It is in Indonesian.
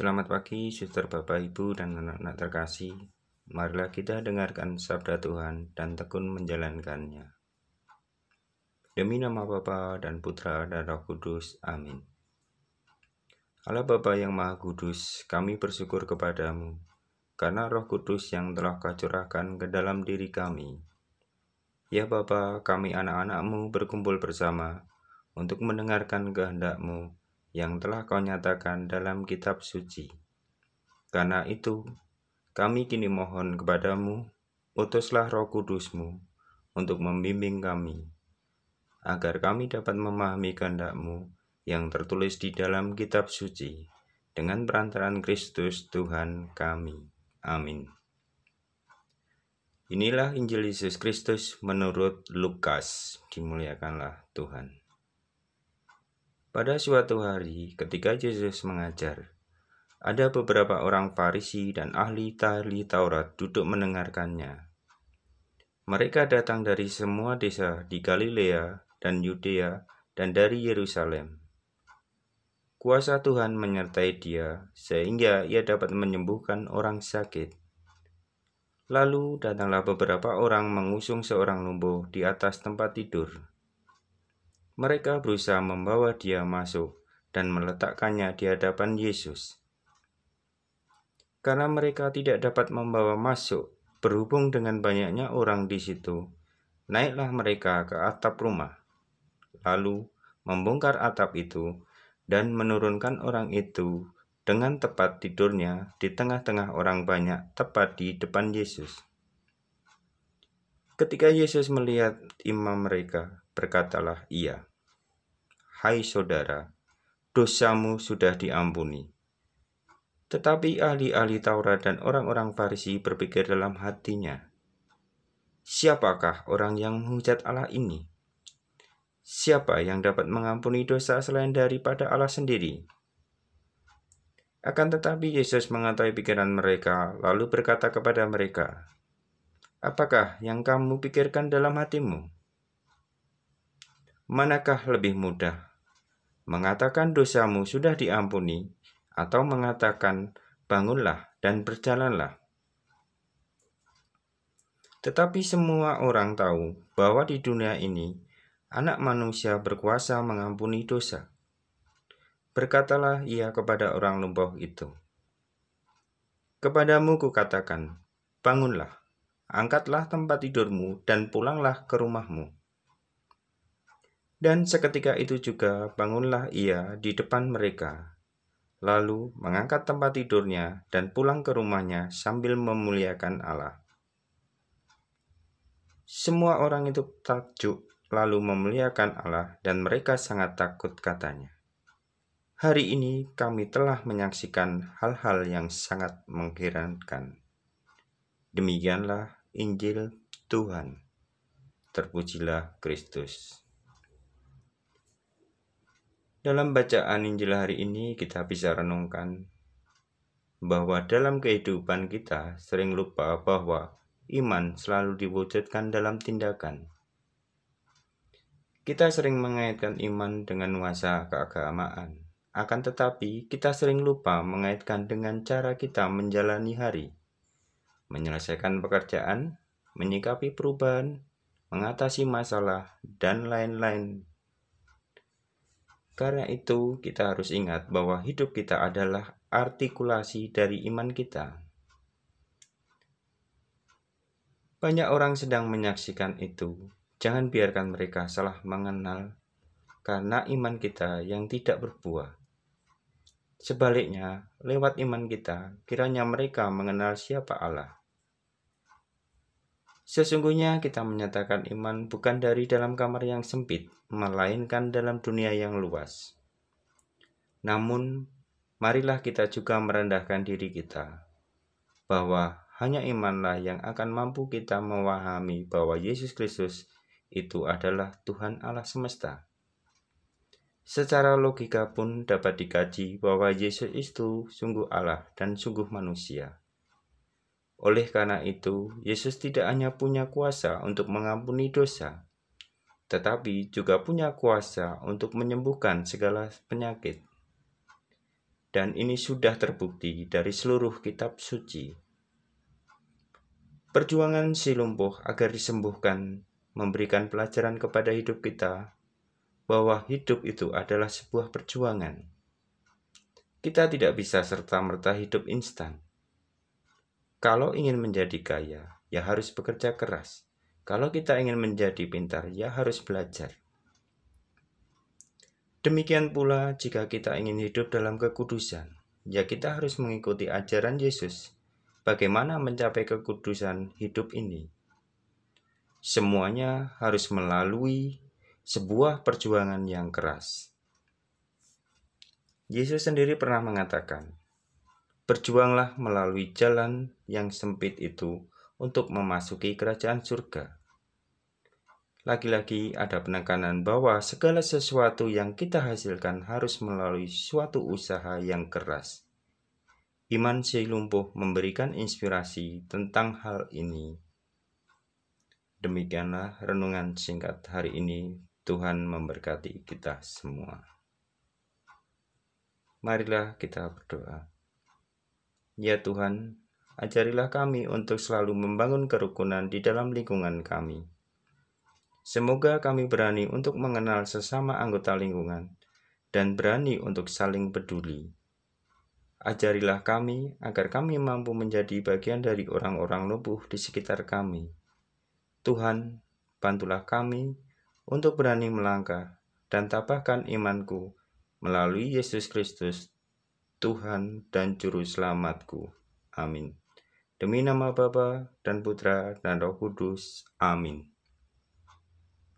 Selamat pagi, suster Bapak Ibu dan anak-anak terkasih. Marilah kita dengarkan sabda Tuhan dan tekun menjalankannya. Demi nama Bapa dan Putra dan Roh Kudus. Amin. Allah Bapa yang Maha Kudus, kami bersyukur kepadamu karena Roh Kudus yang telah kau curahkan ke dalam diri kami. Ya Bapa, kami anak-anakmu berkumpul bersama untuk mendengarkan kehendakmu yang telah kau nyatakan dalam kitab suci. Karena itu, kami kini mohon kepadamu, utuslah roh kudusmu untuk membimbing kami, agar kami dapat memahami kehendakmu yang tertulis di dalam kitab suci, dengan perantaran Kristus Tuhan kami. Amin. Inilah Injil Yesus Kristus menurut Lukas. Dimuliakanlah Tuhan. Pada suatu hari, ketika Yesus mengajar, ada beberapa orang Farisi dan ahli tahli Taurat duduk mendengarkannya. Mereka datang dari semua desa di Galilea dan Yudea dan dari Yerusalem. Kuasa Tuhan menyertai dia sehingga ia dapat menyembuhkan orang sakit. Lalu datanglah beberapa orang mengusung seorang lumpuh di atas tempat tidur mereka berusaha membawa dia masuk dan meletakkannya di hadapan Yesus. Karena mereka tidak dapat membawa masuk, berhubung dengan banyaknya orang di situ, naiklah mereka ke atap rumah, lalu membongkar atap itu dan menurunkan orang itu dengan tepat tidurnya di tengah-tengah orang banyak tepat di depan Yesus. Ketika Yesus melihat imam mereka, berkatalah ia, Hai saudara, dosamu sudah diampuni. Tetapi ahli-ahli Taurat dan orang-orang Farisi berpikir dalam hatinya, Siapakah orang yang menghujat Allah ini? Siapa yang dapat mengampuni dosa selain daripada Allah sendiri? Akan tetapi Yesus mengetahui pikiran mereka, lalu berkata kepada mereka, Apakah yang kamu pikirkan dalam hatimu? Manakah lebih mudah mengatakan dosamu sudah diampuni, atau mengatakan bangunlah dan berjalanlah. Tetapi semua orang tahu bahwa di dunia ini anak manusia berkuasa mengampuni dosa. Berkatalah ia kepada orang lumpuh itu. Kepadamu kukatakan, bangunlah, angkatlah tempat tidurmu dan pulanglah ke rumahmu. Dan seketika itu juga bangunlah ia di depan mereka, lalu mengangkat tempat tidurnya dan pulang ke rumahnya sambil memuliakan Allah. Semua orang itu takjub lalu memuliakan Allah dan mereka sangat takut katanya. Hari ini kami telah menyaksikan hal-hal yang sangat mengherankan. Demikianlah Injil Tuhan. Terpujilah Kristus. Dalam bacaan Injil hari ini kita bisa renungkan bahwa dalam kehidupan kita sering lupa bahwa iman selalu diwujudkan dalam tindakan. Kita sering mengaitkan iman dengan nuansa keagamaan, akan tetapi kita sering lupa mengaitkan dengan cara kita menjalani hari, menyelesaikan pekerjaan, menyikapi perubahan, mengatasi masalah, dan lain-lain karena itu, kita harus ingat bahwa hidup kita adalah artikulasi dari iman kita. Banyak orang sedang menyaksikan itu. Jangan biarkan mereka salah mengenal karena iman kita yang tidak berbuah. Sebaliknya, lewat iman kita, kiranya mereka mengenal siapa Allah. Sesungguhnya kita menyatakan iman bukan dari dalam kamar yang sempit, melainkan dalam dunia yang luas. Namun, marilah kita juga merendahkan diri kita, bahwa hanya imanlah yang akan mampu kita memahami bahwa Yesus Kristus itu adalah Tuhan Allah semesta. Secara logika pun dapat dikaji bahwa Yesus itu sungguh Allah dan sungguh manusia. Oleh karena itu, Yesus tidak hanya punya kuasa untuk mengampuni dosa, tetapi juga punya kuasa untuk menyembuhkan segala penyakit. dan ini sudah terbukti dari seluruh kitab suci. Perjuangan si lumpuh agar disembuhkan memberikan pelajaran kepada hidup kita bahwa hidup itu adalah sebuah perjuangan. Kita tidak bisa serta-merta hidup instan. Kalau ingin menjadi kaya, ya harus bekerja keras. Kalau kita ingin menjadi pintar, ya harus belajar. Demikian pula jika kita ingin hidup dalam kekudusan, ya kita harus mengikuti ajaran Yesus. Bagaimana mencapai kekudusan hidup ini? Semuanya harus melalui sebuah perjuangan yang keras. Yesus sendiri pernah mengatakan, "Berjuanglah melalui jalan yang sempit itu untuk memasuki kerajaan surga." Lagi-lagi ada penekanan bahwa segala sesuatu yang kita hasilkan harus melalui suatu usaha yang keras. Iman si lumpuh memberikan inspirasi tentang hal ini. Demikianlah renungan singkat hari ini. Tuhan memberkati kita semua. Marilah kita berdoa. Ya Tuhan, ajarilah kami untuk selalu membangun kerukunan di dalam lingkungan kami Semoga kami berani untuk mengenal sesama anggota lingkungan dan berani untuk saling peduli. Ajarilah kami agar kami mampu menjadi bagian dari orang-orang lumpuh di sekitar kami. Tuhan, bantulah kami untuk berani melangkah dan tabahkan imanku melalui Yesus Kristus, Tuhan dan Juru Selamatku. Amin. Demi nama Bapa dan Putra dan Roh Kudus. Amin.